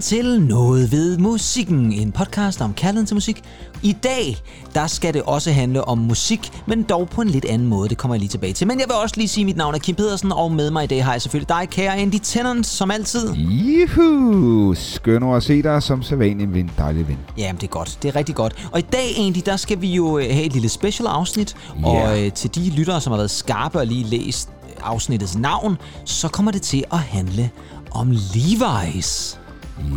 til Noget ved musikken, en podcast om kærligheden til musik. I dag, der skal det også handle om musik, men dog på en lidt anden måde. Det kommer jeg lige tilbage til. Men jeg vil også lige sige, at mit navn er Kim Pedersen, og med mig i dag har jeg selvfølgelig dig, kære Andy Tennant, som altid. Juhu! Skøn at se dig som sædvanlig ven, dejlig ven. Jamen, det er godt. Det er rigtig godt. Og i dag, Andy, der skal vi jo øh, have et lille special afsnit. Ja. Og øh, til de lyttere, som har været skarpe og lige læst afsnittets navn, så kommer det til at handle om Levi's.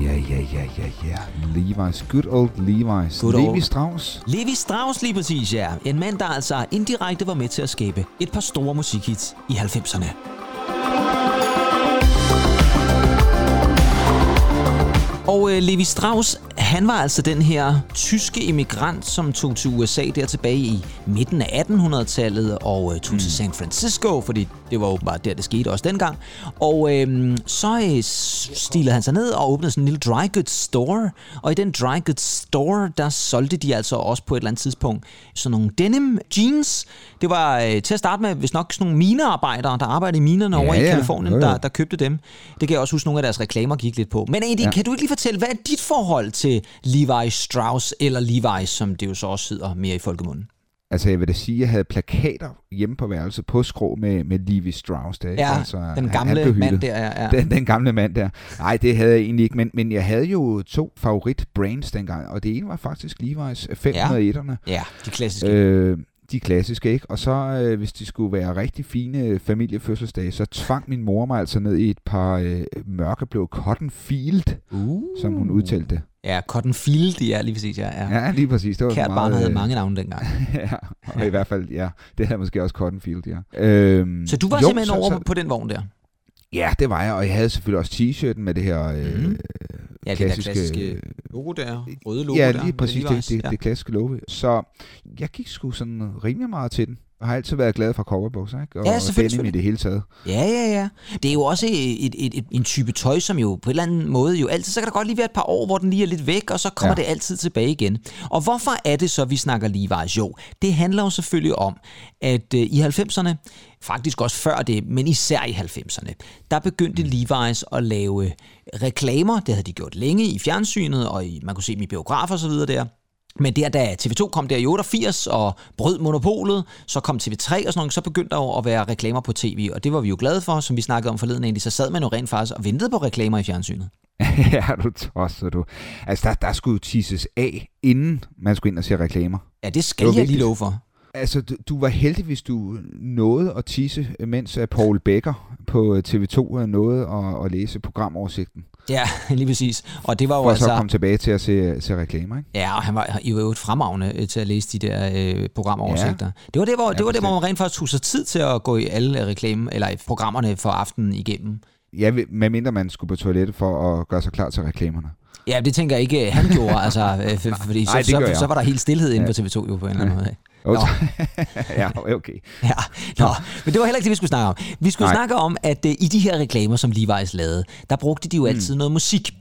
Ja, ja, ja, ja, ja. Levi's. Good old Levi's. Good Levi old- Strauss. Levi Strauss lige præcis, ja. En mand, der altså indirekte var med til at skabe et par store musikhits i 90'erne. Og øh, Levi Strauss, han var altså den her tyske immigrant, som tog til USA der tilbage i midten af 1800-tallet og øh, tog mm. til San Francisco, fordi det var åbenbart der, det skete også dengang. Og øh, så øh, stilede han sig ned og åbnede sådan en lille dry goods store. Og i den dry goods store, der solgte de altså også på et eller andet tidspunkt sådan nogle denim jeans. Det var øh, til at starte med, hvis nok sådan nogle minearbejdere, der arbejdede i minerne Ja, over i ja. Kalifornien, der, der købte dem. Det kan jeg også huske, nogle af deres reklamer gik lidt på. Men ja. Ja. kan du ikke lige fortælle, hvad er dit forhold til Levi Strauss, eller Levi's, som det jo så også hedder mere i folkemunden? Altså, jeg vil da sige, at jeg havde plakater hjemme på værelset på skrå med, med Levi Strauss. Der? Ja, altså, den han- han gamle blev mand der, ja. ja. Den, den gamle mand der. Nej, det havde jeg egentlig ikke, men, men jeg havde jo to favorit brands dengang, og det ene var faktisk Levi's 501'erne. Ja, de klassiske. Øh, de klassiske, ikke? Og så, øh, hvis de skulle være rigtig fine familiefødselsdage, så tvang min mor mig altså ned i et par øh, mørkeblå cotton field, Uh. som hun udtalte det. Ja, Cotton Field, ja, lige præcis, ja. ja. Ja, lige præcis. Det var Kært meget, barn havde øh, mange navne dengang. ja, og i hvert fald, ja, det havde måske også cotton field, ja. Øhm, Så du var jo, simpelthen så- over så- på den vogn der? Ja, det var jeg, og jeg havde selvfølgelig også t-shirten med det her øh, Mhm. Ja, det der klassiske... klassiske logo der, røde logo ja, der. lige præcis, Levi's, det, det, ja. det klassiske logo. Så jeg gik sgu sådan rimelig meget til den. Og har altid været glad for cowboybukser, ikke? Og Ja, selvfølgelig, denim i det hele taget. Ja, ja, ja. Det er jo også et, et, et, en type tøj, som jo på en eller anden måde jo altid, så kan der godt lige være et par år, hvor den lige er lidt væk, og så kommer ja. Det altid tilbage igen. Og hvorfor er det så, vi snakker Levi's? Jo, det handler jo selvfølgelig om, at øh, i 90'erne, faktisk også før det, men især i 90'erne, der begyndte Levi's at lave reklamer. Det havde de gjort længe i fjernsynet, og i, man kunne se dem i biografer og så videre der. Men der, da TV2 kom der i 88 og brød monopolet, så kom TV3 og sådan noget, så begyndte der jo at være reklamer på tv, og det var vi jo glade for, som vi snakkede om forleden egentlig, så sad man jo rent faktisk og ventede på reklamer i fjernsynet. ja, du tosser du. Altså, der, der skulle jo tisses af, inden man skulle ind og se reklamer. Ja, det skal Det jeg lige love for. Altså, du, du var heldig, hvis du nåede at tisse, mens øh, Paul Becker på øh, TV2 nåede at, at læse programoversigten. Ja, lige præcis. Og det var jo For altså... så komme tilbage til at se, se reklamer, ikke? Ja, og han var i øvrigt fremragende øh, til at læse de der øh, programoversigter. Ja. Det var det, hvor, Ja, det var det, hvor man rent faktisk tog sig tid til at gå i alle reklame, eller programmerne for aftenen igennem. Ja, medmindre man skulle på toilettet for at gøre sig klar til reklamerne. Ja, det tænker jeg ikke, øh, han gjorde, altså, øh, fordi Nej, så, så, så var der helt stillhed inde Ja. på TV2 jo på en eller anden måde. Nå. ja, okay. Ja, Nå, men det var heller ikke det, vi skulle snakke om. Vi skulle Nej. Nej. snakke om, at uh, i de her reklamer, som Levi's lavede, der brugte de jo altid mm. noget musik.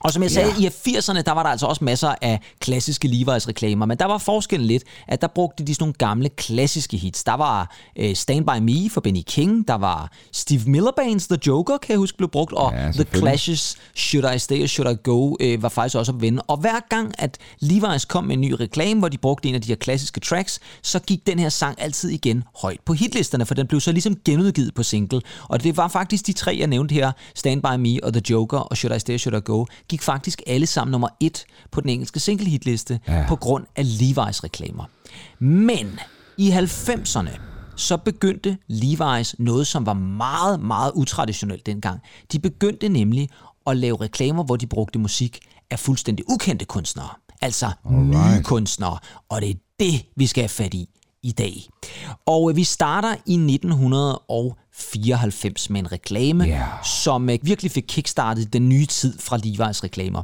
Og som jeg sagde, Ja. i 80'erne, der var der altså også masser af klassiske Levi's reklamer, men der var forskellen lidt, at der brugte de sådan nogle gamle klassiske hits. Der var uh, Stand By Me for Benny King, der var Steve Miller Bands The Joker, kan jeg huske, blev brugt, og Ja, The. Clash's Should I Stay or Should I Go uh, var faktisk også at vinde. Og hver gang, at Levi's kom med en ny reklame, hvor de brugte en af de her klassiske tracks, så gik den her sang altid igen højt på hitlisterne, for den blev så ligesom genudgivet på single. Og det var faktisk de tre, jeg nævnte her, Stand By Me og The Joker og Should I Stay or Should I Go, gik faktisk alle sammen nummer et på den engelske single hitliste Ja. på grund af Levi's reklamer. Men i 90'erne, så begyndte Levi's noget, som var meget, meget utraditionelt dengang. De begyndte nemlig at lave reklamer, hvor de brugte musik af fuldstændig ukendte kunstnere. Altså nye Alright. kunstnere. Og det er det, vi skal have fat i i dag. Og øh, vi starter i 1994 med en reklame, Ja. som øh, virkelig fik kickstartet den nye tid fra Levi's reklamer.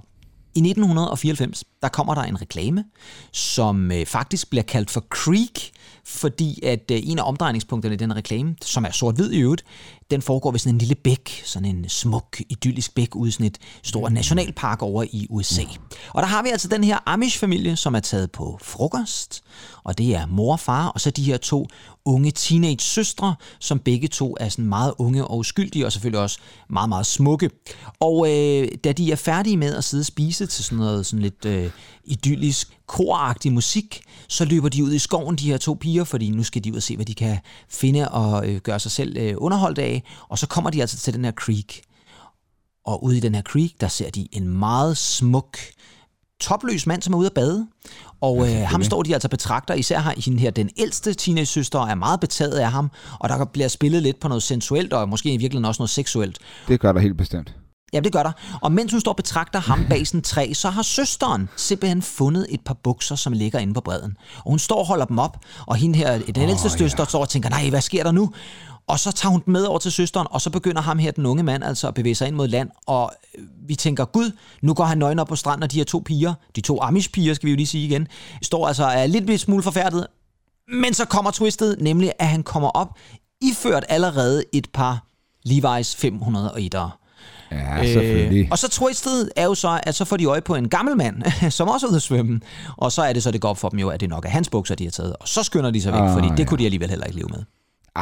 I 1994, der kommer der en reklame, som øh, faktisk bliver kaldt for Creek, fordi at øh, en af omdrejningspunkterne i den reklame, som er sort-hvid i øvrigt, den foregår ved sådan en lille bæk, sådan en smuk, idyllisk bæk ude i sådan et stort nationalpark over i USA. Og der har vi altså den her Amish-familie, som er taget på frokost, og det er mor og far, og så de her to unge teenage-søstre, som begge to er sådan meget unge og uskyldige, og selvfølgelig også meget, meget smukke. Og øh, da de er færdige med at sidde og spise til sådan noget sådan lidt øh, idyllisk, koragtig musik, så løber de ud i skoven, de her to piger, fordi nu skal de ud og se, hvad de kan finde og øh, gøre sig selv øh, underholdt af, og så kommer de altså til den her creek. Og ude i den her creek, der ser de en meget smuk, topløs mand, som er ude at bade. Og øh, ham står de altså betragter, især har hende her, den ældste teenage-søster, er meget betaget af ham, og der bliver spillet lidt på noget sensuelt, og måske i virkeligheden også noget seksuelt. Det gør der helt bestemt. Ja, det gør der. Og mens hun står og betragter ham bag sådan træ, så har søsteren simpelthen fundet et par bukser, som ligger inde på bredden. Og hun står og holder dem op, og hende her, den ældste oh, søster, ja. står og tænker, nej, hvad sker der nu? Og så tager hun dem med over til søsteren, og så begynder ham her, den unge mand, altså at bevæge sig ind mod land. Og øh, vi tænker, gud, nu går han nøgen op på stranden, og de her to piger, de to Amish-piger, skal vi jo lige sige igen, står altså er lidt smule forfærdet. Men så kommer twistet, nemlig at han kommer op, iført allerede et par Levi's 501'ere. Ja, selvfølgelig. Øh, og så twistet er jo så, at så får de øje på en gammel mand, som også er ude at svømme. Og så er det så, det går op for dem jo, at det nok er hans bukser, de har taget. Og så skynder de sig væk, oh, fordi ja. det kunne de alligevel heller ikke leve med.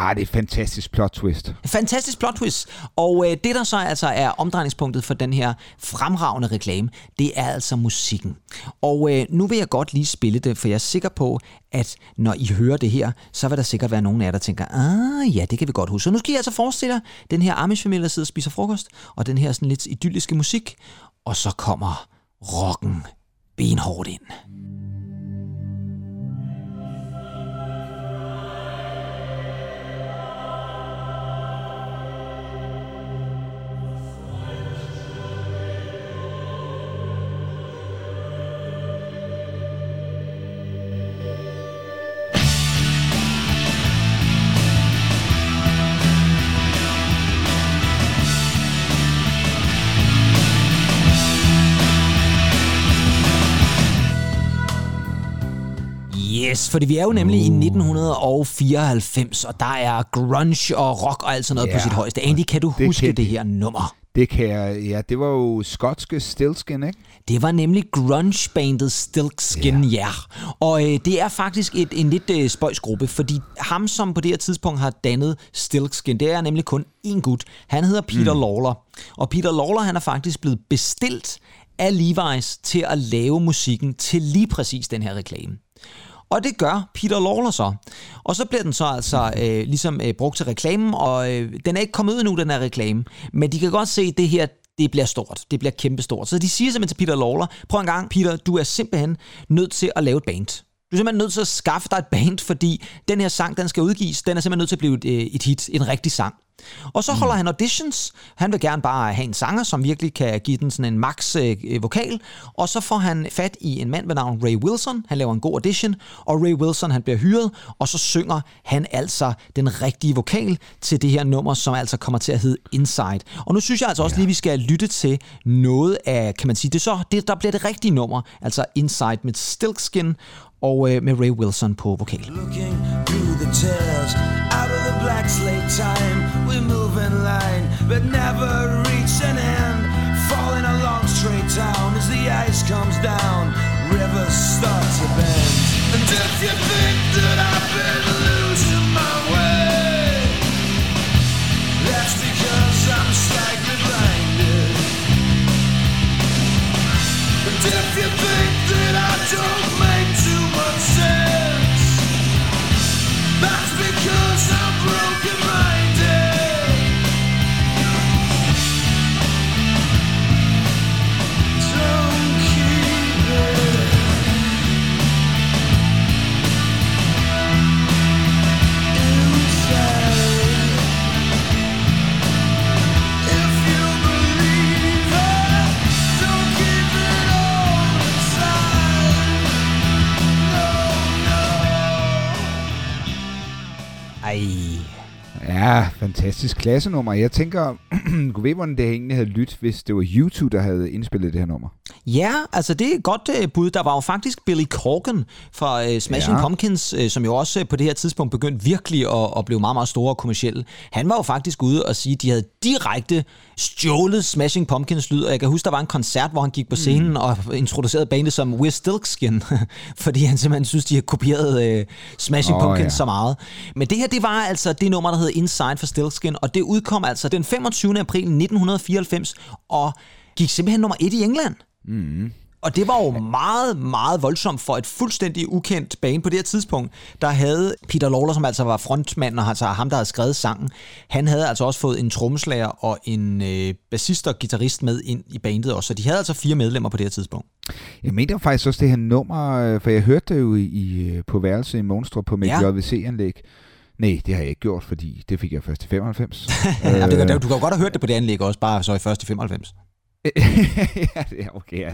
Ah, det er et fantastisk plot twist. Fantastisk plot twist. Og øh, det, der så altså er omdrejningspunktet for den her fremragende reklame, det er altså musikken. Og øh, nu vil jeg godt lige spille det, for jeg er sikker på, at når I hører det her, så vil der sikkert være nogen af jer, der tænker, ah ja, det kan vi godt huske. Så nu skal I altså forestille jer den her Amish-familie, der sidder og spiser frokost, og den her sådan lidt idylliske musik, og så kommer rocken benhårdt ind. Yes, fordi vi er jo nemlig uh. i 1994, og der er grunge og rock og alt sådan noget yeah. på sit højeste. Andy, kan du det huske kan det her nummer? Det kan jeg, ja. Det var jo skotske Stilskin, ikke? Det var nemlig grunge-bandet Stilskin, ja. ja. Og øh, det er faktisk et, en lidt øh, spøjs gruppe, fordi ham, som på det her tidspunkt har dannet Stilskin, det er nemlig kun en gut. Han hedder Peter mm. Lawler. Og Peter Lawler, han er faktisk blevet bestilt af Levi's til at lave musikken til lige præcis den her reklame. Og det gør Peter Lawler så. Og så bliver den så altså øh, ligesom øh, brugt til reklamen, og øh, den er ikke kommet ud endnu, den her reklame. Men de kan godt se, at det her, det bliver stort. Det bliver kæmpestort. Så de siger simpelthen til Peter Lawler, prøv en gang, Peter, du er simpelthen nødt til at lave et band. Du er simpelthen nødt til at skaffe dig et band, fordi den her sang, den skal udgives, den er simpelthen nødt til at blive et, øh, et hit, en rigtig sang. Og så holder mm. han auditions. Han vil gerne bare have en sanger, som virkelig kan give den sådan en max øh, vokal. Og så får han fat i en mand ved navn Ray Wilson. Han laver en god audition, og Ray Wilson han bliver hyret, og så synger han altså den rigtige vokal til det her nummer, som altså kommer til at hedde Inside. Og nu synes jeg altså også ja. lige, vi skal lytte til noget af, kan man sige, det så, det, der bliver det rigtige nummer, altså Inside med Stilkskin og øh, med Ray Wilson på vokal. Looking through the tears black slate time. We move in line but never reach an end. Falling along straight down as the ice comes down. Rivers start to bend. And if you think that I've been losing my way That's because I'm slightly blinded. And if you think that I don't make too much sense, That's some room Ej. Ja, fantastisk klassenummer. Jeg tænker, kunne ved, hvordan det egentlig havde lyttet, hvis det var YouTube, der havde indspillet det her nummer? Ja, altså det er et godt uh, bud. Der var jo faktisk Billy Corgan fra uh, Smashing ja. Pumpkins, uh, som jo også uh, på det her tidspunkt begyndte virkelig at, at blive meget, meget store og kommercielle. Han var jo faktisk ude og sige, at de havde direkte stjålet Smashing Pumpkins lyd, og jeg kan huske, der var en koncert, hvor han gik på scenen mm. og introducerede bandet som We're Stilkskin, fordi han simpelthen synes, de har kopieret uh, Smashing oh, Pumpkins ja. så meget. Men det her, det var altså det nummer, der hed Inside for Stilkskin, og det udkom altså den 25. april 1994, og gik simpelthen nummer et i England. Mm. Og det var jo meget, meget voldsomt for et fuldstændig ukendt band på det her tidspunkt. Der havde Peter Lawler, som altså var frontmand, og altså ham, der havde skrevet sangen, han havde altså også fået en trommeslager og en øh, bassist og guitarist med ind i bandet også. Så de havde altså fire medlemmer på det her tidspunkt. Jeg mener faktisk også det her nummer, øh, for jeg hørte det jo i, øh, på værelse i Monster på mit ja. JVC-anlæg. Nej, det har jeg ikke gjort, fordi det fik jeg først i 95. ja, det, du kan jo godt have hørt det på det anlæg også, bare så i først i 95. ja, okay, ja,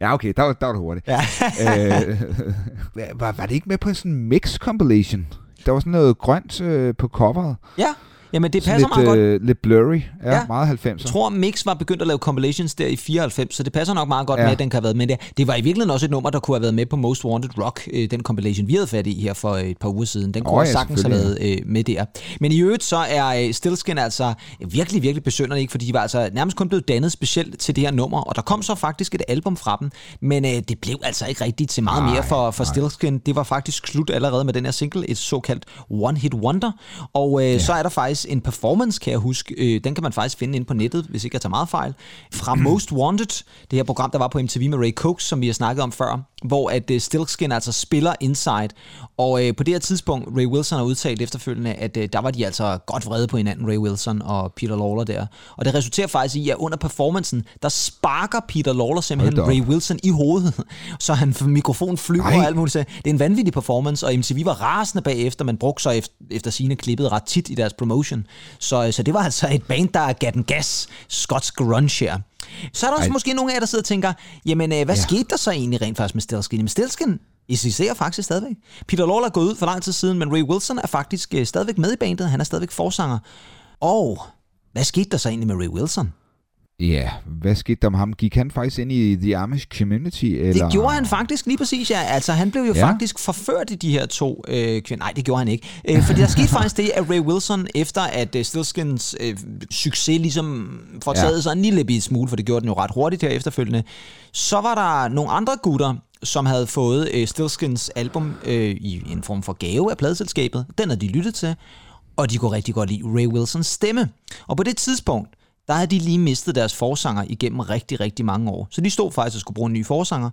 ja, okay, der var, der var det hurtigt. Ja. øh, var, var det ikke med på sådan en mix compilation? Der var sådan noget grønt øh, på coveret. Ja. Jamen, det passer lidt, meget øh, godt. Lidt blurry. Ja, ja. meget 90'er. Jeg tror, Mix var begyndt at lave compilations der i 94, så det passer nok meget godt ja. med, at den kan have været med der. Det var i virkeligheden også et nummer, der kunne have været med på Most Wanted Rock, øh, den compilation, vi havde fat i her for et par uger siden. Den kunne oh, ja, sagtens have været øh, med der. Men i øvrigt så er øh, Stillskin altså virkelig, virkelig besønderligt, ikke? fordi de var altså nærmest kun blevet dannet specielt til det her nummer, og der kom så faktisk et album fra dem, men øh, det blev altså ikke rigtigt til meget nej, mere for, for Stillskin. Det var faktisk slut allerede med den her single, et såkaldt One Hit Wonder, og øh, ja. så er der faktisk en performance kan jeg huske. Øh, den kan man faktisk finde inde på nettet, hvis ikke jeg tager meget fejl. Fra Most Wanted, det her program, der var på MTV med Ray Cooks, som vi har snakket om før, hvor at uh, Stilkskin altså spiller Inside. Og øh, på det her tidspunkt, Ray Wilson har udtalt efterfølgende, at øh, der var de altså godt vrede på hinanden, Ray Wilson og Peter Lawler der. Og det resulterer faktisk i, at under performancen, der sparker Peter Lawler simpelthen Ray Wilson i hovedet, så han mikrofon flyver og alt muligt. Det er en vanvittig performance, og MTV var rasende bagefter, man brugte så efter, efter sine klippet ret tit i deres promotion. Så, så det var altså et band, der gav den gas, skotsk grunge her. Så er der også Ej. måske nogle af jer, der sidder og tænker, jamen øh, hvad ja. skete der så egentlig rent faktisk med Stilskin? Jamen Stilskin ser faktisk stadigvæk. Peter Lawler er gået ud for lang tid siden, men Ray Wilson er faktisk øh, stadigvæk med i bandet. Han er stadigvæk forsanger. Og hvad skete der så egentlig med Ray Wilson? Ja, hvad skete der med ham? Gik han faktisk ind i The Amish Community? Eller? Det gjorde han faktisk lige præcis, ja. Altså, han blev jo ja. faktisk forført i de her to øh, kvinder. Nej, det gjorde han ikke. Øh, fordi der skete faktisk det, at Ray Wilson, efter at øh, Stilskins øh, succes ligesom får taget ja. sig en lille bit smule, for det gjorde den jo ret hurtigt her efterfølgende, så var der nogle andre gutter, som havde fået øh, Stilskins album øh, i en form for gave af pladeselskabet. Den havde de lyttet til, og de kunne rigtig godt lide Ray Wilsons stemme. Og på det tidspunkt, der havde de lige mistet deres forsanger igennem rigtig, rigtig mange år. Så de stod faktisk og skulle bruge en ny forsanger,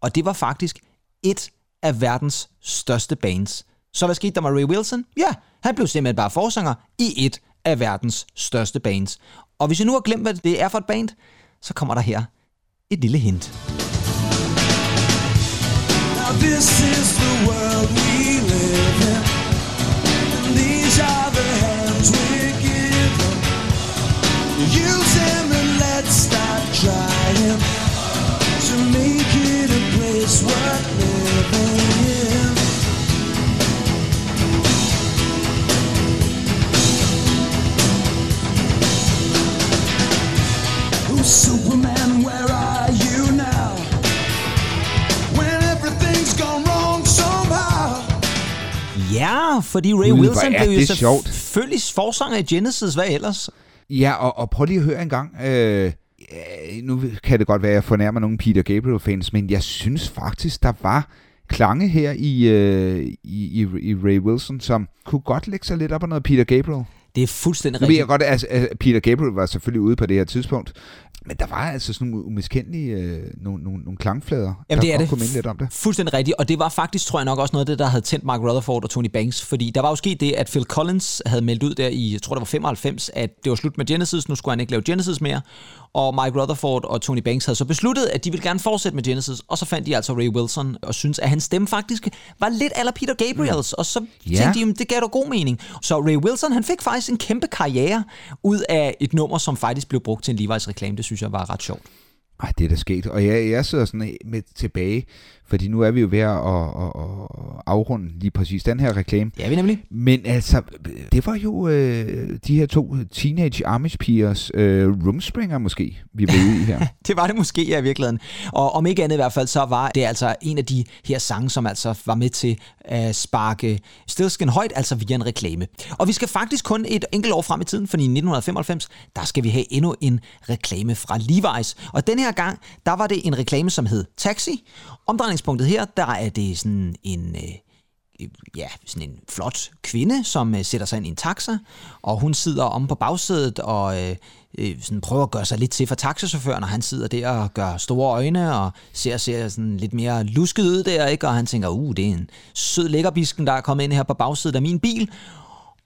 og det var faktisk et af verdens største bands. Så hvad skete der med Ray Wilson? Ja, han blev simpelthen bare forsanger i et af verdens største bands. Og hvis jeg nu har glemt, hvad det er for et band, så kommer der her et lille hint. Now this is the world we Use him and let's start trying to make it a place worth living in. Oh, Superman, where are you now? When everything's gone wrong somehow. Ja, fordi Ray Wilson blev jo selvfølgelig forsanger i Genesis, hvad ellers? Ja, og, og prøv lige at høre en gang. Øh, nu kan det godt være, at jeg fornærmer nogle Peter Gabriel-fans, men jeg synes faktisk, der var klange her i, øh, i, i, i Ray Wilson, som kunne godt lægge sig lidt op af noget Peter Gabriel. Det er fuldstændig rigtigt. Jeg godt, at, at Peter Gabriel var selvfølgelig ude på det her tidspunkt, men der var altså sådan nogle umiskendelige øh, nogle, nogle, nogle klangflader. Jamen det er det. Komme lidt om det. Fuldstændig rigtigt, og det var faktisk, tror jeg nok også noget af det, der havde tændt Mark Rutherford og Tony Banks, fordi der var jo sket det, at Phil Collins havde meldt ud der i, jeg tror det var 95, at det var slut med Genesis, nu skulle han ikke lave Genesis mere, og Mike Rutherford og Tony Banks havde så besluttet, at de ville gerne fortsætte med Genesis, og så fandt de altså Ray Wilson og synes at hans stemme faktisk var lidt aller Peter Gabriels, mm. og så yeah. tænkte de, det gav da god mening. Så Ray Wilson, han fik faktisk en kæmpe karriere ud af et nummer, som faktisk blev brugt til en Levi's reklame. Det synes jeg var ret sjovt. Ej, det er da sket. Og jeg, jeg sidder sådan med tilbage, fordi nu er vi jo ved at, at, at, at afrunde lige præcis den her reklame. Er vi nemlig. Men altså, det var jo øh, de her to teenage Amish-pigers øh, rumspringer måske, vi var ude i her. det var det måske, ja, i virkeligheden. Og om ikke andet i hvert fald, så var det altså en af de her sange, som altså var med til at sparke Stilsken højt, altså via en reklame. Og vi skal faktisk kun et enkelt år frem i tiden, for i 1995, der skal vi have endnu en reklame fra Levi's. Og den her gang, der var det en reklame, som hed Taxi. Omdrejningspunktet her, der er det sådan en... Øh, ja, sådan en flot kvinde, som øh, sætter sig ind i en taxa, og hun sidder om på bagsædet og øh, øh, sådan prøver at gøre sig lidt til for taxachaufføren, og han sidder der og gør store øjne og ser, ser sådan lidt mere lusket ud der, ikke? og han tænker, uh, det er en sød lækkerbisken, der er kommet ind her på bagsædet af min bil,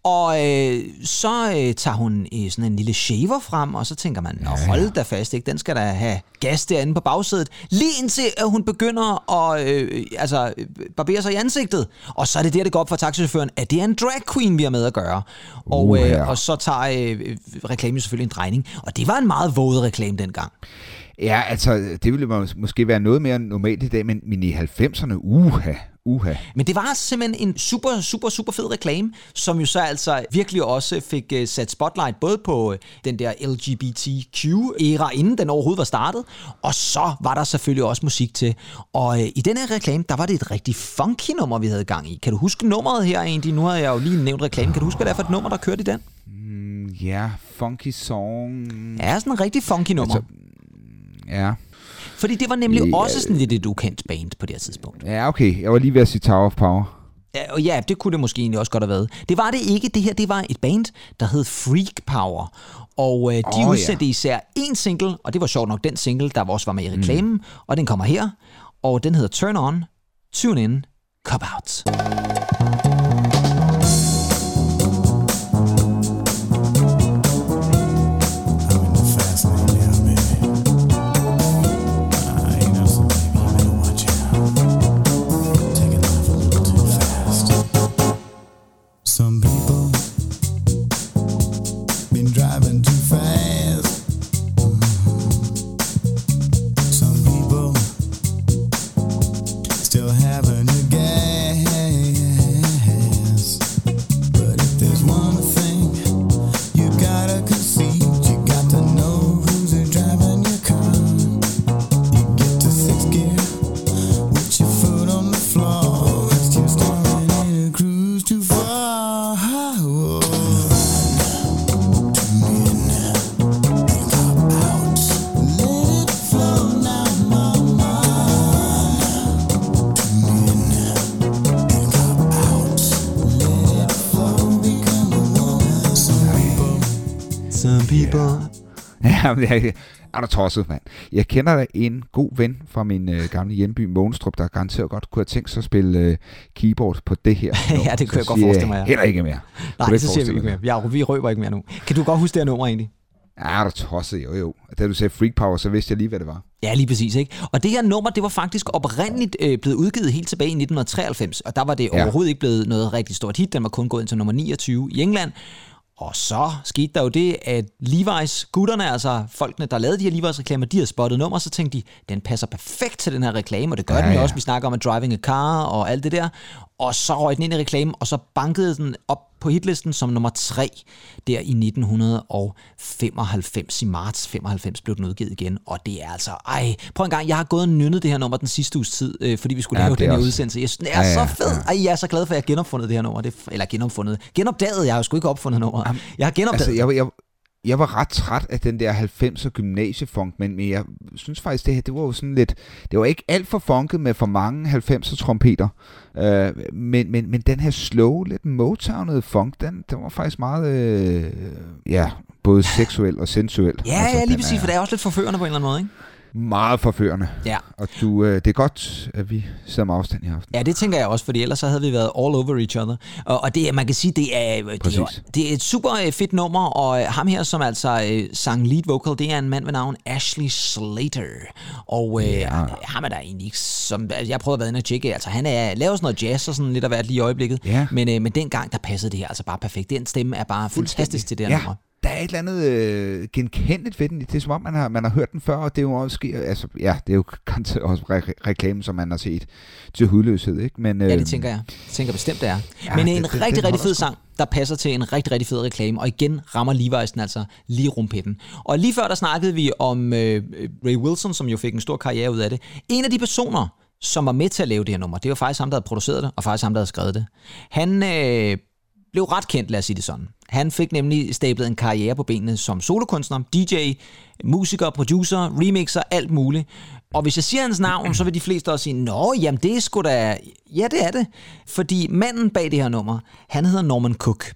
og øh, så øh, tager hun øh, sådan en lille shaver frem, og så tænker man, Nå, hold da fast, ikke? den skal da have gas derinde på bagsædet. Lige indtil at hun begynder at øh, altså, barbere sig i ansigtet. Og så er det der, det går op for taxichaufføren, at det er en drag queen, vi har med at gøre. Og, øh, og så tager øh, reklamen selvfølgelig en drejning. Og det var en meget våget reklame dengang. Ja, altså, det ville måske være noget mere normalt i dag, men, men i 90'erne, uha, uha. Men det var simpelthen en super, super, super fed reklame, som jo så altså virkelig også fik uh, sat spotlight både på uh, den der LGBTQ-æra, inden den overhovedet var startet, og så var der selvfølgelig også musik til. Og uh, i den her reklame, der var det et rigtig funky nummer, vi havde gang i. Kan du huske nummeret her egentlig? Nu har jeg jo lige nævnt reklame. Kan du huske, hvad det er for et nummer, der kørte i den? Mm, ja, funky song. Ja, sådan en rigtig funky nummer. Altså, Ja. Fordi det var nemlig ja, også sådan lidt et ukendt band på det her tidspunkt. Ja, okay. Jeg var lige ved at sige Tower of Power. Ja, og ja, det kunne det måske egentlig også godt have været. Det var det ikke. Det her, det var et band, der hed Freak Power. Og øh, de oh, udsendte ja. især en single, og det var sjovt nok den single, der også var med i reklamen. Mm. Og den kommer her, og den hedder Turn On, Tune In, Cop Out. Jamen, jeg, er du tosset, mand. Jeg kender en god ven fra min øh, gamle hjemby, Mogenstrup, der garanteret godt kunne have tænkt sig at spille øh, keyboard på det her. ja, det kunne jeg godt forestille mig. Ja. Heller ikke mere. Nej, det siger vi ikke mere. Ja, vi røber ikke mere nu. Kan du godt huske det her nummer egentlig? Ja, du tosset, jo jo. Da du sagde Freak Power, så vidste jeg lige, hvad det var. Ja, lige præcis. Ikke? Og det her nummer, det var faktisk oprindeligt øh, blevet udgivet helt tilbage i 1993, og der var det ja. overhovedet ikke blevet noget rigtig stort hit. Den var kun gået ind til nummer 29 i England, og så skete der jo det, at Levi's gutterne, altså folkene, der lavede de her Levi's reklamer, de havde spottet nummer, så tænkte de, den passer perfekt til den her reklame, og det gør ja, den jo ja. også. Vi snakker om at driving a car og alt det der. Og så røg den ind i reklamen, og så bankede den op på hitlisten som nummer 3 der i 1995. I marts 95 blev den udgivet igen, og det er altså, ej, prøv en gang, jeg har gået og nynnet det her nummer den sidste uges tid, øh, fordi vi skulle ja, lave den her også. udsendelse. Jeg synes, det er ja, ja, så fedt. Ej, jeg er så glad for, at jeg genopfundet det her nummer. Det, eller genopfundet. Genopdaget, jeg har jo sgu ikke opfundet nummeret. Jeg har genopdaget. Altså, jeg, jeg, jeg var ret træt af den der 90'er gymnasiefunk, men, men jeg synes faktisk, det her, det var jo sådan lidt, det var ikke alt for funket med for mange 90'er trompeter, øh, men, men, men den her slow, lidt motownede funk, den, den var faktisk meget, øh, ja, både seksuel og sensuel. Ja, altså, ja, lige præcis, for det er også lidt forførende på en eller anden måde, ikke? Meget forførende. Ja. Og du, øh, det er godt, at vi sidder med afstand i aften. Ja, det tænker jeg også, fordi ellers så havde vi været all over each other. Og, og det, man kan sige, det er, det er, det er et super øh, fedt nummer, og øh, ham her, som altså øh, sang lead vocal, det er en mand ved navn Ashley Slater. Og øh, ja. ham er der egentlig ikke, som jeg prøvede at være inde og tjekke, altså han er, laver sådan noget jazz og sådan lidt af hvert lige i øjeblikket, ja. men, øh, men dengang, der passede det her altså bare perfekt. Den stemme er bare fantastisk til det her ja. nummer er et eller andet øh, genkendeligt ved den. Det er som om, man har, man har hørt den før, og det er jo også, altså, ja, det er jo også re- reklame, som man har set til hudløshed, ikke? Men, øh, ja, det øhm, tænker jeg. Jeg tænker bestemt, det er. Ja, Men en det, rigtig, det, rigtig fed sang, der passer til en rigtig, rigtig fed reklame, og igen rammer Levi's den altså lige rumpetten. Og lige før der snakkede vi om øh, Ray Wilson, som jo fik en stor karriere ud af det. En af de personer, som var med til at lave det her nummer, det var faktisk ham, der havde produceret det, og faktisk ham, der havde skrevet det. Han øh, blev ret kendt, lad os sige det sådan. Han fik nemlig stablet en karriere på benene som solokunstner, DJ, musiker, producer, remixer, alt muligt. Og hvis jeg siger hans navn, så vil de fleste også sige, Nå, jamen det er sgu da... Ja, det er det. Fordi manden bag det her nummer, han hedder Norman Cook.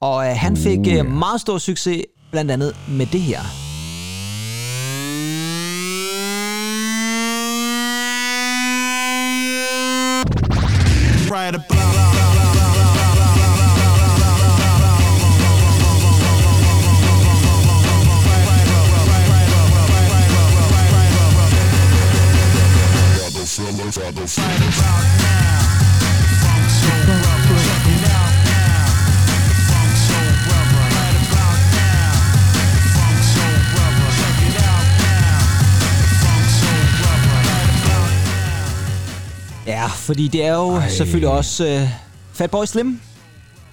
Og øh, han fik uh, meget stor succes, blandt andet med det her. Right about Ja, fordi det er jo Ej. selvfølgelig også uh, Fatboy Slim,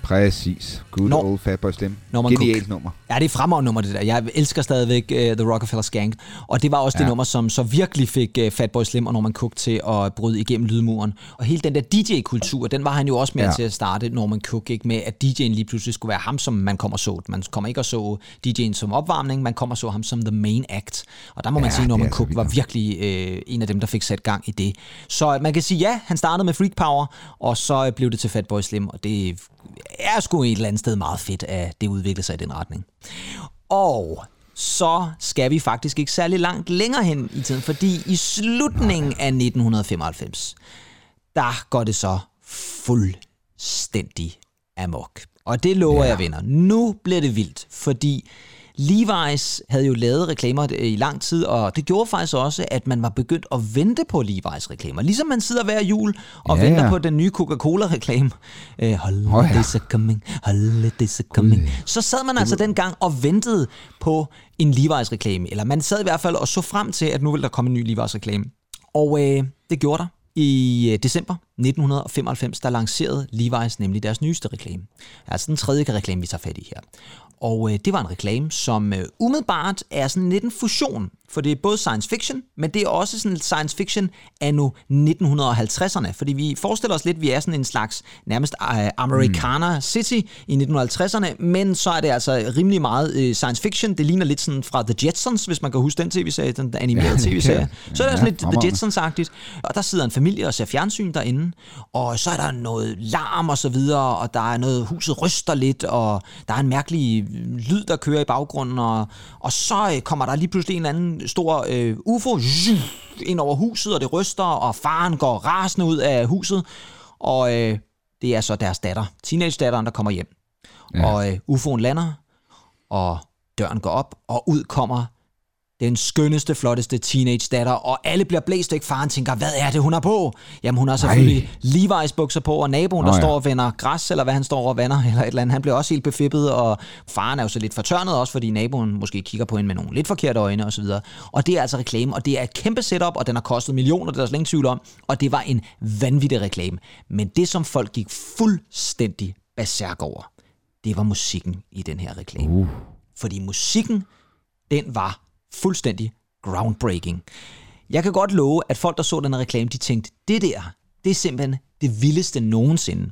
Præcis. Good Nor- old Fatboy Slim. Norman Genialt Cook. nummer. Ja, det er fremragende nummer, det der. Jeg elsker stadigvæk uh, The Rockefeller Skank. Og det var også ja. det nummer, som så virkelig fik uh, Fatboy Slim og Norman Cook til at bryde igennem lydmuren. Og hele den der DJ-kultur, den var han jo også med ja. til at starte, Norman Cook, ikke med at DJ'en lige pludselig skulle være ham, som man kommer så. Man kommer ikke at så DJ'en som opvarmning, man kommer så ham som the main act. Og der må man ja, sige, at Norman Cook var virkelig uh, en af dem, der fik sat gang i det. Så man kan sige, ja, han startede med Freak Power, og så blev det til Fatboy Slim, og det er sgu et eller andet sted meget fedt, at det udvikler sig i den retning. Og så skal vi faktisk ikke særlig langt længere hen i tiden, fordi i slutningen af 1995, der går det så fuldstændig amok. Og det lover ja. jeg, venner. Nu bliver det vildt, fordi Levi's havde jo lavet reklamer øh, i lang tid, og det gjorde faktisk også, at man var begyndt at vente på Levi's reklamer. Ligesom man sidder hver jul og ja, venter ja. på den nye Coca-Cola-reklame. Uh, holidays oh, ja. coming, holidays are coming. Uh. Så sad man altså dengang og ventede på en Levi's-reklame. Eller man sad i hvert fald og så frem til, at nu ville der komme en ny Levi's-reklame. Og øh, det gjorde der. I øh, december 1995, der lancerede Levi's nemlig deres nyeste reklame. Altså den tredje reklame, vi tager fat i her. Og øh, det var en reklame, som øh, umiddelbart er sådan lidt en fusion, for det er både science fiction, men det er også sådan science fiction anno 1950'erne, fordi vi forestiller os lidt, at vi er sådan en slags nærmest øh, Americana City i 1950'erne, men så er det altså rimelig meget øh, science fiction. Det ligner lidt sådan fra The Jetsons, hvis man kan huske den tv-serie, den animerede tv-serie. Så er det sådan lidt The Jetsons-agtigt, og der sidder en familie og ser fjernsyn derinde, og så er der noget larm og så videre, og der er noget, huset ryster lidt, og der er en mærkelig lyd, der kører i baggrunden, og, og så øh, kommer der lige pludselig en eller anden stor øh, UFO ind over huset, og det ryster, og faren går rasende ud af huset, og øh, det er så deres datter, teenage-datteren, der kommer hjem. Ja. Og øh, UFO'en lander, og døren går op, og ud kommer den skønneste, flotteste teenage datter, og alle bliver blæst væk. Faren tænker, hvad er det, hun har på? Jamen, hun har selvfølgelig Levi's bukser på, og naboen, der Nå, ja. står og vender græs, eller hvad han står og vander, eller et eller andet, han bliver også helt befippet, og faren er jo så lidt fortørnet også, fordi naboen måske kigger på hende med nogle lidt forkerte øjne, osv. Og det er altså reklame, og det er et kæmpe setup, og den har kostet millioner, det er der slet ingen tvivl om, og det var en vanvittig reklame. Men det, som folk gik fuldstændig berserk over, det var musikken i den her reklame. Uh. Fordi musikken, den var fuldstændig groundbreaking. Jeg kan godt love, at folk, der så den reklame, de tænkte, det der, det er simpelthen det vildeste nogensinde.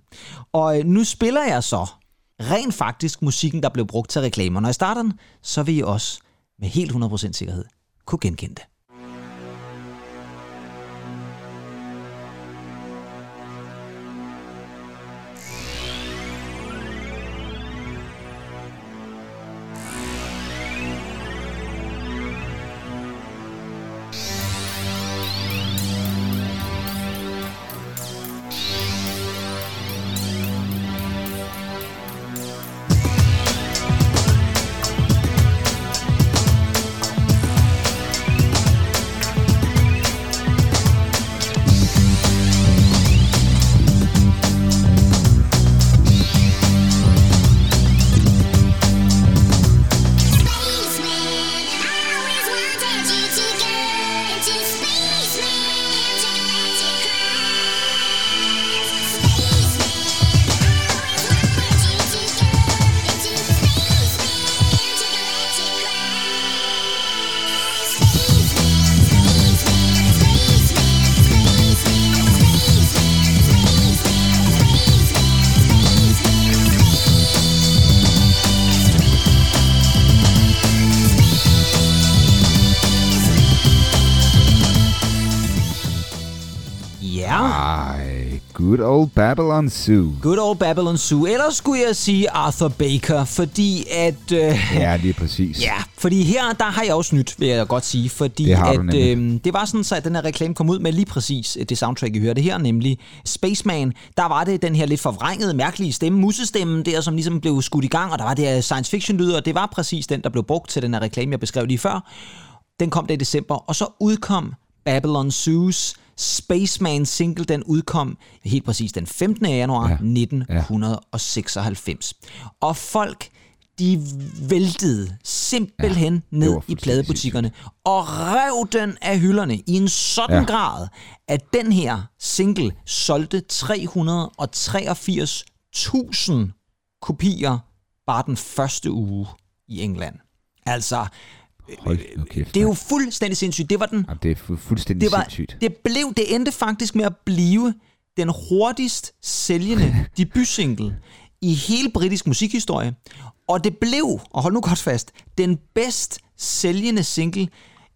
Og øh, nu spiller jeg så rent faktisk musikken, der blev brugt til reklamer. Når jeg starter den, så vil I også med helt 100% sikkerhed kunne genkende det. Old Babylon Zoo. Good old Babylon Zoo. Ellers skulle jeg sige Arthur Baker, fordi at... Øh, Ja, lige præcis. Ja, fordi her, der har jeg også nyt, vil jeg godt sige, fordi Det at, øh, det var sådan, så at den her reklame kom ud med lige præcis det soundtrack, I hørte her, nemlig Spaceman. Der var det den her lidt forvrængede, mærkelige stemme, musestemmen der, som ligesom blev skudt i gang, og der var det her science fiction lyd, og det var præcis den, der blev brugt til den her reklame, jeg beskrev lige før. Den kom der i december, og så udkom Babylon Zoos Spaceman single, den udkom helt præcis den 15. januar Ja. 1996. Og folk, de væltede simpelthen Ja, ja, ned i pladebutikkerne og rev den af hylderne i en sådan Ja. ja. grad, at den her single solgte 383.000 kopier bare den første uge i England. Altså, Hold nu kæft. det er jo fuldstændig sindssygt. Det var den Jamen, det er fu- fuldstændig det, var, sindssygt. det blev, det endte faktisk med at blive den hurtigst sælgende debutsingle i hele britisk musikhistorie. Og det blev, og hold nu godt fast, den bedst sælgende single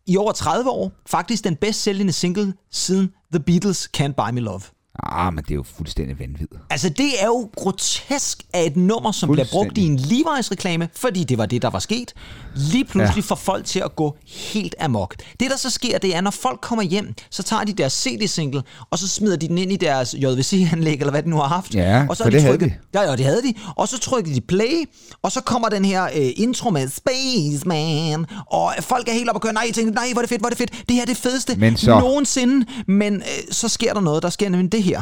i over 30 år. Faktisk den bedst sælgende single siden The Beatles' Can't Buy Me Love. Ah, men det er jo fuldstændig vanvittigt. Altså, det er jo grotesk af et nummer, som bliver brugt i en Levi's-reklame, fordi det var det, der var sket. Lige pludselig Ja. får folk til at gå helt amok. Det, der så sker, det er, når folk kommer hjem, så tager de deres CD-single, og så smider de den ind i deres JVC-anlæg, eller hvad de nu har haft. Ja, og så for har det havde trykket, Ja, ja, det havde de. Og så trykker de play, og så kommer den her øh, intro med Spaceman, og folk er helt oppe og kører, nej, tænker, nej, hvor er det fedt, hvor er det fedt, det her er det fedeste Men så- nogensinde. Men øh, så sker der noget, der sker nemlig det her.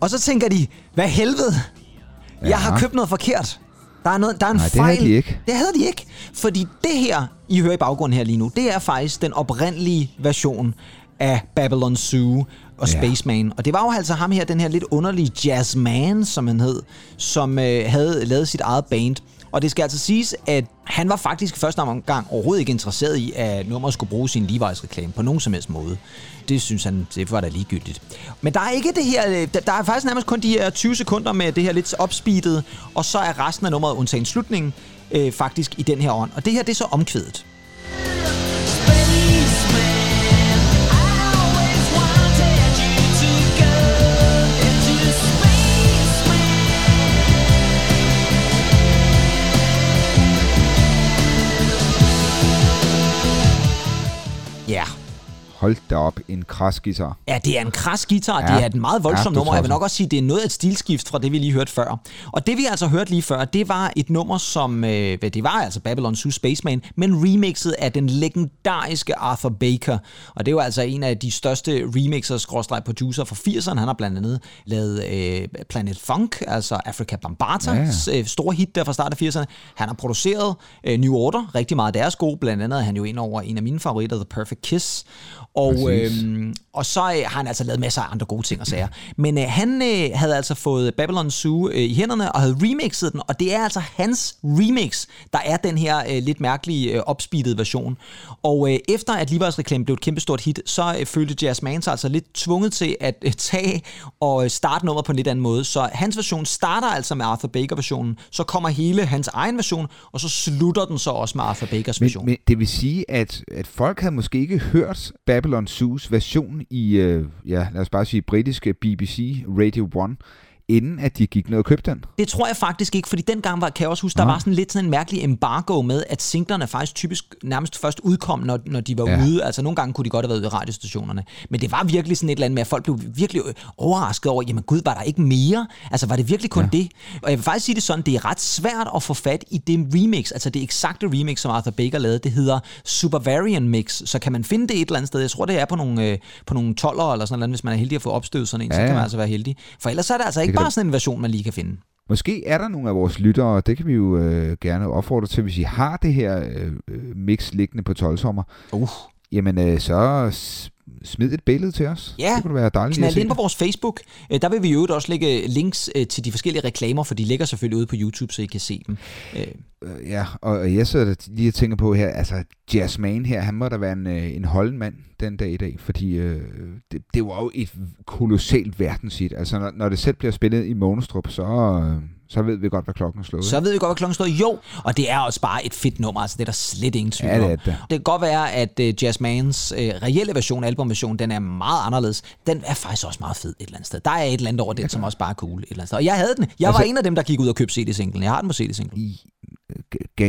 Og så tænker de, hvad helvede? Ja. Jeg har købt noget forkert. Der er, noget, der er en Nej, det fejl. havde de ikke. Det havde de ikke. Fordi det her, I hører i baggrunden her lige nu, det er faktisk den oprindelige version af Babylon Zoo og Ja. Spaceman. Og det var jo altså ham her, den her lidt underlige jazzman, som han hed, som øh, havde lavet sit eget band. Og det skal altså siges, at han var faktisk i første omgang overhovedet ikke interesseret i, at nummeret skulle bruge sin Levi's-reklame på nogen som helst måde. Det synes han, det var da ligegyldigt. Men der er ikke det her, øh, der, er faktisk nærmest kun de her 20 sekunder med det her lidt opspeedet, og så er resten af nummeret, undtagen slutningen, øh, faktisk i den her ånd. Og det her, det er så omkvædet. Ja, Hold da op, en kras guitar. Ja, det er en kras guitar, ja. Det er et meget voldsomt Ja, nummer, jeg vil nok også sige, det er noget af et stilskift fra det, vi lige hørte før. Og det vi altså hørte lige før, det var et nummer, som, øh, det var altså Babylon Zoo Spaceman, men remixet af den legendariske Arthur Baker. Og det jo altså en af de største remixers, skråstreg producer fra 80'erne. Han har blandt andet lavet øh, Planet Funk, altså Africa Bambaatas Ja, ja. øh, store hit der fra start af 80'erne. Han har produceret øh, New Order, rigtig meget af deres gode. Blandt andet er han jo ind over en af mine favoritter, The Perfect Kiss. Og, Præcis. øhm, og så øh, har han altså lavet masser af andre gode ting og sager. Men øh, han øh, havde altså fået Babylon Zoo øh, i hænderne og havde remixet den, og det er altså hans remix, der er den her øh, lidt mærkelige øh, opspeedede version. Og øh, efter at Levi's reklame blev et kæmpestort hit, så øh, følte Jazz Man sig altså lidt tvunget til at øh, tage og øh, starte nummeret på en lidt anden måde. Så hans version starter altså med Arthur Baker-versionen, så kommer hele hans egen version, og så slutter den så også med Arthur Bakers version. Men, men det vil sige, at, at folk havde måske ikke hørt Babylon Zoos version i, øh, ja, lad os bare sige, britiske BBC Radio 1, inden at de gik ned og købte den. Det tror jeg faktisk ikke, fordi dengang var, kan jeg også huske, der Nå. var sådan lidt sådan en mærkelig embargo med, at singlerne faktisk typisk nærmest først udkom, når, når de var Ja. ja. ude. Altså nogle gange kunne de godt have været ude i radiostationerne. Men det var virkelig sådan et eller andet med, at folk blev virkelig overrasket over, jamen gud, var der ikke mere? Altså var det virkelig kun Ja. ja. det? Og jeg vil faktisk sige det sådan, det er ret svært at få fat i det remix, altså det eksakte remix, som Arthur Baker lavede, det hedder Supervarian Mix. Så kan man finde det et eller andet sted? Jeg tror, det er på nogle, øh, på nogle 12'ere eller sådan noget, hvis man er heldig at få opstøvet sådan en, Ja, så kan ja. man altså være heldig. For ellers er det altså ikke bare sådan en version, man lige kan finde. Måske er der nogle af vores lyttere, det kan vi jo øh, gerne opfordre til, hvis I har det her øh, øh, mix liggende på 12 sommer. Uh. Jamen øh, så smid et billede til os. Ja, det kunne være dejligt knald ind på vores Facebook. Øh, der vil vi jo også lægge links øh, til de forskellige reklamer, for de ligger selvfølgelig ude på YouTube, så I kan se dem. Øh. Ja, og jeg sidder lige og tænker på her, altså Jasmine her, han må da være en, en holden mand den dag i dag, fordi øh, det, det var jo et kolossalt verdenshit. Altså når, når det selv bliver spillet i Monestrup, så... Øh, så ved vi godt, hvad klokken er slået. Så ved vi godt, hvad klokken er slået. Jo, og det er også bare et fedt nummer, altså det er der slet ingen tvivl ja, det, er det. det kan godt være, at uh, Jazzmans uh, reelle version, albumversion, den er meget anderledes. Den er faktisk også meget fed et eller andet sted. Der er et eller andet over den, som også bare er cool et eller andet sted. Og jeg havde den. Jeg altså, var en af dem, der gik ud og købte CD-singlen. Jeg har den på CD-singlen.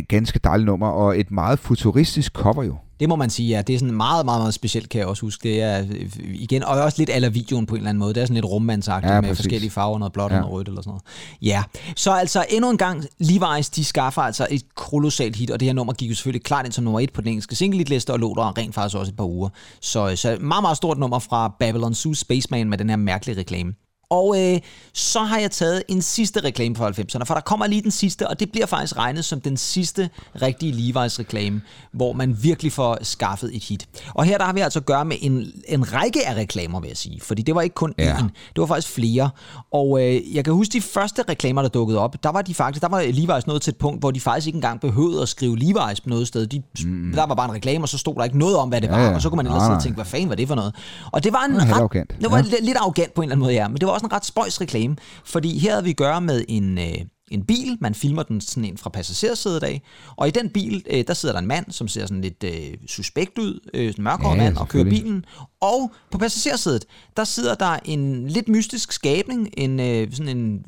Ganske dejligt nummer, og et meget futuristisk cover jo. Det må man sige, ja. Det er sådan meget, meget, meget specielt, kan jeg også huske. Det er igen, og også lidt aller videoen på en eller anden måde. Det er sådan lidt rummandsagtigt ja, med forskellige farver, noget blåt ja. og noget rødt eller sådan noget. Ja, så altså endnu en gang, Levi's, de skaffer altså et kolossalt hit, og det her nummer gik jo selvfølgelig klart ind som nummer et på den engelske single-liste, og lå der rent faktisk også et par uger. Så, så meget, meget stort nummer fra Babylon Zoo Spaceman med den her mærkelige reklame. Og øh, så har jeg taget en sidste reklame fra 90'erne, for der kommer lige den sidste, og det bliver faktisk regnet som den sidste rigtige Levi's reklame, hvor man virkelig får skaffet et hit. Og her der har vi altså at gøre med en, en række af reklamer, vil jeg sige, fordi det var ikke kun ja. én, det var faktisk flere. Og øh, jeg kan huske de første reklamer, der dukkede op, der var de faktisk, der var Levi's nået til et punkt, hvor de faktisk ikke engang behøvede at skrive Levi's på noget sted. De, mm. Der var bare en reklame, og så stod der ikke noget om, hvad det ja, var, og så kunne man ellers og tænke, hvad fanden var det for noget? Og det var en det ret, det var ja. lidt arrogant på en eller anden måde, ja, men det var også en ret spøjs reklame, fordi her havde vi at gøre med en, øh, en bil, man filmer den sådan en fra passagersædet af, og i den bil, øh, der sidder der en mand, som ser sådan lidt øh, suspekt ud, øh, en mørkhåret ja, mand, og kører bilen, og på passagersædet, der sidder der en lidt mystisk skabning, en øh, sådan en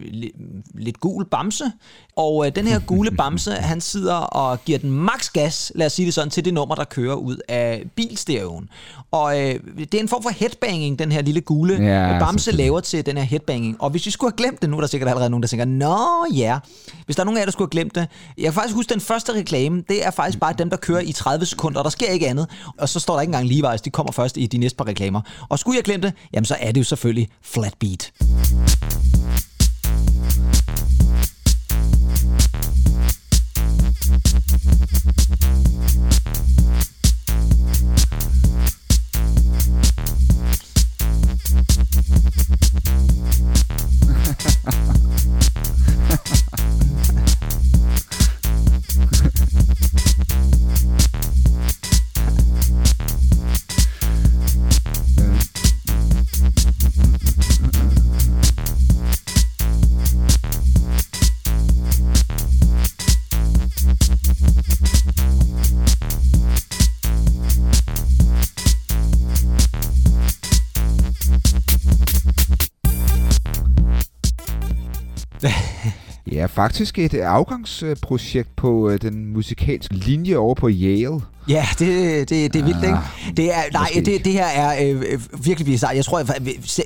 lidt gul bamse, og øh, den her gule bamse, han sidder og giver den max gas, lad os sige det sådan, til det nummer, der kører ud af bilstereoen. Og øh, det er en form for headbanging, den her lille gule ja, bamse laver til den her headbanging. Og hvis vi skulle have glemt det, nu er der sikkert allerede nogen, der tænker, nå ja, hvis der er nogen af jer, der skulle have glemt det. Jeg kan faktisk huske, den første reklame, det er faktisk bare dem, der kører i 30 sekunder, og der sker ikke andet. Og så står der ikke engang Levi's, de kommer først i de næste par reklamer. Og skulle jeg glemme det, jamen så er det jo selvfølgelig Flatbeat. Ja, faktisk et afgangsprojekt på øh, den musikalske linje over på Yale. Ja, det, det, det er vildt, ikke? Ah, det er, nej, det, det her er øh, virkelig bizarrt. Jeg tror jeg,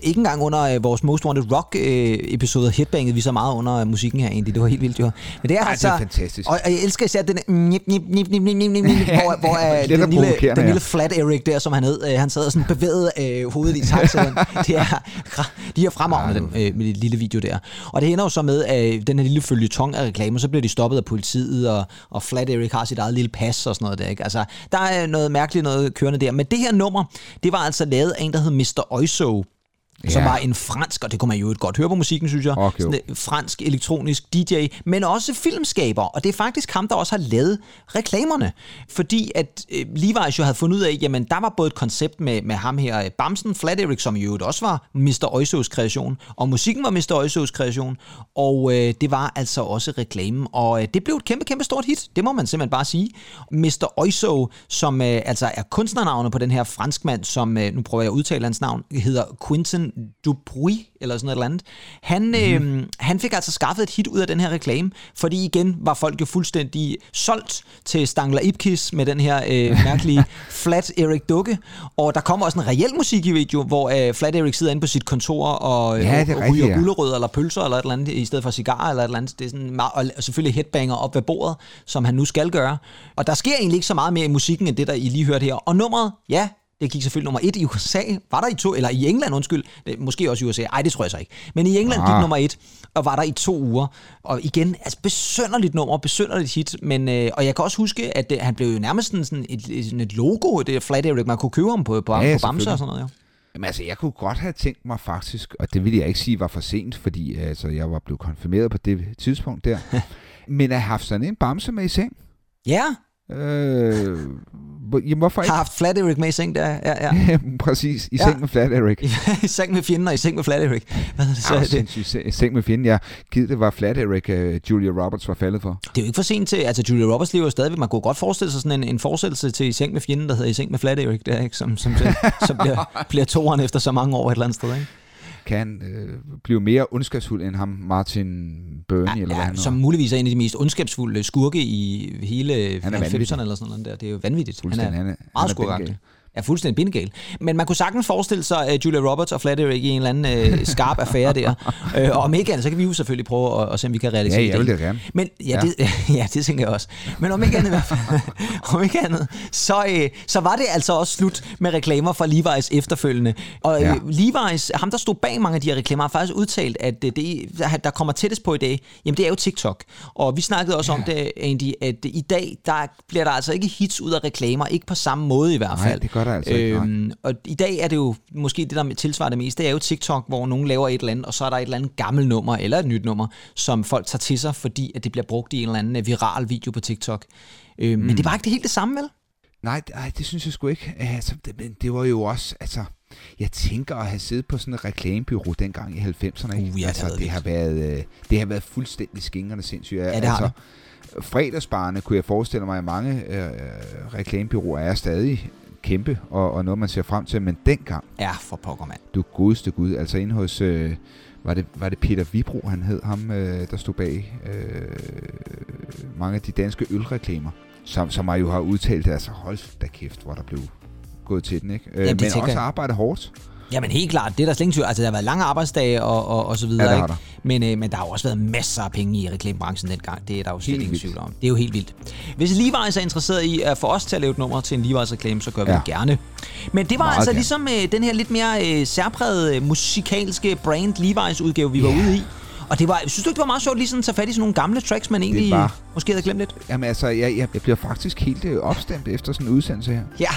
ikke engang under øh, vores Most Wanted Rock-episode øh, headbangede vi så meget under øh, musikken her egentlig. Det var helt vildt, jo. Men det er Ej, altså... Det er fantastisk. Og, og jeg elsker især den nip, nip, nip, nip, nip, nip, nip, hvor, hvor øh, den, lille, den lille Flat Eric der, som han hed, øh, han sad og sådan bevægede øh, hovedet i den. Det er, de er fremragende, den øh, med lille video der. Og det ender jo så med, at den her lille følgetong af reklamer, så bliver de stoppet af politiet, og, og Flat Eric har sit eget lille pas og sådan noget der, ikke? Altså, der er noget mærkeligt noget kørende der. Men det her nummer, det var altså lavet af en, der hed Mr. Oizo, ja. som var en fransk, og det kunne man jo godt høre på musikken, synes jeg, okay. sådan en fransk elektronisk DJ, men også filmskaber, og det er faktisk ham, der også har lavet reklamerne, fordi at øh, Levi's jo havde fundet ud af, jamen der var både et koncept med, med ham her, øh, Bamsen, Flat Eric, som jo også var Mr. Oisos kreation, og musikken var Mr. Oisos kreation, og øh, det var altså også reklamen, og øh, det blev et kæmpe, kæmpe stort hit, det må man simpelthen bare sige. Mr. Oiso, som øh, altså er kunstnernavnet på den her franskmand, som, øh, nu prøver jeg at udtale hans navn, hedder Quentin Dupuy, eller sådan noget eller andet. Han, mm-hmm. øh, han fik altså skaffet et hit ud af den her reklame, fordi igen var folk jo fuldstændig solgt til Stangler Ipkiss med den her øh, mærkelige Flat Eric dukke. Og der kommer også en reel musik i video, hvor øh, Flat Eric sidder inde på sit kontor og, øh, ja, og, ryger gulerød eller pølser eller et eller andet, i stedet for cigarer eller et eller andet. Det er sådan, og selvfølgelig headbanger op ved bordet, som han nu skal gøre. Og der sker egentlig ikke så meget mere i musikken, end det, der I lige hørte her. Og nummeret, ja, Det gik selvfølgelig nummer et i USA. Var der i to, eller i England, undskyld. Måske også i USA. Nej, det tror jeg så ikke. Men i England ah. gik nummer et, og var der i to uger. Og igen, altså besønderligt nummer, besønderligt hit. Men, øh, og jeg kan også huske, at det, han blev jo nærmest sådan, sådan et, sådan et logo, det Flat Eric, man kunne købe ham på, på, ja, på Bamse og sådan noget. Ja. Jamen altså, jeg kunne godt have tænkt mig faktisk, og det vil jeg ikke sige var for sent, fordi altså, jeg var blevet konfirmeret på det tidspunkt der, men at have haft sådan en bamse med i seng. Ja. Øh, jamen, hvorfor ikke? Har haft Flat Eric med i seng der. Ja, ja. Præcis, i ja. seng med Flat Eric. I seng med fjenden og i seng med Flat Eric. Hvad det, så ja, det? I seng med fjenden, ja. Givet det var Flat Eric, uh, Julia Roberts var faldet for. Det er jo ikke for sent til, altså Julia Roberts lever stadigvæk. Man kunne godt forestille sig sådan en, en fortsættelse til i seng med fjenden, der hedder i seng med Flat Eric, der, ikke? som, som, som, som bliver, bliver toeren efter så mange år et eller andet sted. Ikke? Kan øh, blive mere ondskabsfuld end ham, Martin Burney, ja, eller hvad ja, han Som muligvis er en af de mest ondskabsfulde skurke i hele 90'erne eller sådan noget der. Det er jo vanvittigt. Han er, han er meget han er skurkagtig er fuldstændig bindegal. Men man kunne sagtens forestille sig uh, Julia Roberts og Flat Eric i en eller anden uh, skarp affære der. Uh, og om ikke andet, så kan vi jo selvfølgelig prøve at, at se, om vi kan realisere det. Ja, jeg vil det gerne. Men, ja, ja. Det, ja, det tænker jeg også. Men om ikke andet, i hvert fald, om ikke andet så, uh, så var det altså også slut med reklamer fra Levi's efterfølgende. Og ja. uh, Levi's, ham der stod bag mange af de her reklamer, har faktisk udtalt, at det, der kommer tættest på i dag, jamen det er jo TikTok. Og vi snakkede også ja. om det, Andy, at i dag, der bliver der altså ikke hits ud af reklamer, ikke på samme måde i hvert fald. Nej, det gør der altså ikke. Øhm, og i dag er det jo måske det, der tilsvarer det mest, det er jo TikTok, hvor nogen laver et eller andet, og så er der et eller andet gammelt nummer, eller et nyt nummer, som folk tager til sig, fordi at det bliver brugt i en eller anden viral video på TikTok. Øhm, mm. Men det var ikke det helt det samme, vel? Nej, nej, det synes jeg sgu ikke. Altså, det, men det var jo også, altså, jeg tænker at have siddet på sådan et reklamebyrå dengang i 90'erne. Uh, ja, altså, det, det, har været, øh, det har været fuldstændig skingerne sindssygt. Ja, det har altså, det fredagsbarne kunne jeg forestille mig, at mange øh, reklamebyråer er stadig kæmpe, og, og noget, man ser frem til. Men dengang... Ja, for pokker, mand. Du godeste gud. Altså inde hos... Øh, var det, var det Peter Vibro, han hed, ham øh, der stod bag øh, mange af de danske ølreklamer, som, som jeg jo har udtalt, altså hold da kæft, hvor der blev gået til den, ikke? Øh, Jamen, men også arbejde hårdt. Jamen helt klart, det er der slet ingen Altså der har været lange arbejdsdage og, og, og så videre. Ja, ikke? Der. Men, øh, men der har jo også været masser af penge i reklamebranchen dengang. Det er der jo slet ingen tvivl om. Det er jo helt vildt. Hvis Levi's er interesseret i at få os til at lave et nummer til en Levi's reklame, så gør vi ja. det gerne. Men det var Meget altså gerne. ligesom øh, den her lidt mere øh, særprægede musikalske brand Levi's udgave, vi yeah. var ude i. Og det var, synes du ikke, det var meget sjovt lige sådan at tage fat i sådan nogle gamle tracks, man egentlig var... måske havde glemt lidt? Jamen altså, jeg, jeg, jeg bliver faktisk helt øh, opstemt efter sådan en udsendelse her. Ja,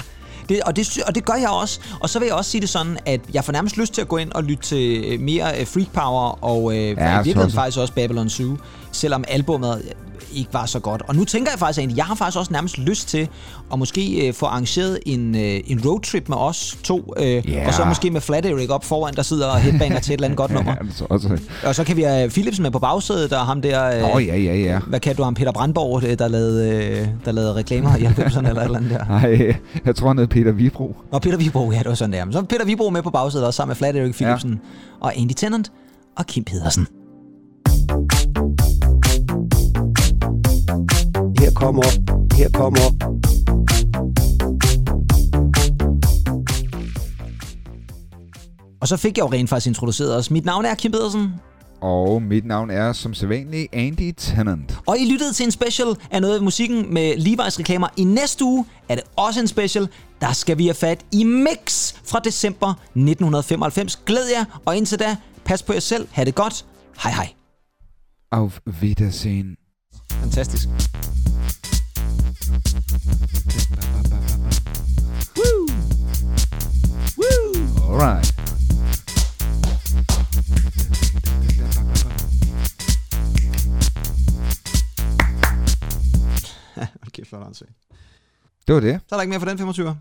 det, og, det, og det gør jeg også. Og så vil jeg også sige det sådan, at jeg får nærmest lyst til at gå ind og lytte til øh, mere øh, Freak Power og øh, ja, i virkeligheden faktisk også Babylon Zoo. Selvom albumet ikke var så godt. Og nu tænker jeg faktisk, at jeg har faktisk også nærmest lyst til at måske øh, få arrangeret en, øh, en roadtrip med os to, øh, yeah. og så måske med Flat Eric op foran, der sidder og headbanger til et eller andet godt nummer. ja, så også. Og så kan vi have Philipsen med på bagsædet, og ham der... Øh, oh, ja, ja, ja. Hvad kan du ham? Peter Brandborg, øh, der lavede, øh, der lavede reklamer i 90'erne eller et eller andet der. Nej, jeg tror, han hed Peter Vibro. Nå, Peter Vibro, ja, det var sådan der. Så Peter Vibro med på bagsædet, også sammen med Flat Eric Philipsen, ja. og Andy Tennant og Kim Pedersen. Her kommer, her kommer. Og så fik jeg jo rent faktisk introduceret os. Mit navn er Kim Pedersen. Og mit navn er som sædvanlig Andy Tennant. Og I lyttede til en special af noget af musikken med Levi's reklamer. I næste uge er det også en special. Der skal vi have fat i Mix fra december 1995. Glæd jer, og indtil da, pas på jer selv. Ha' det godt. Hej hej. Auf Wiedersehen. Fantastisk. Woo! Woo! All right. okay, flot ansøg. Det var det. Så er der ikke mere for den 25.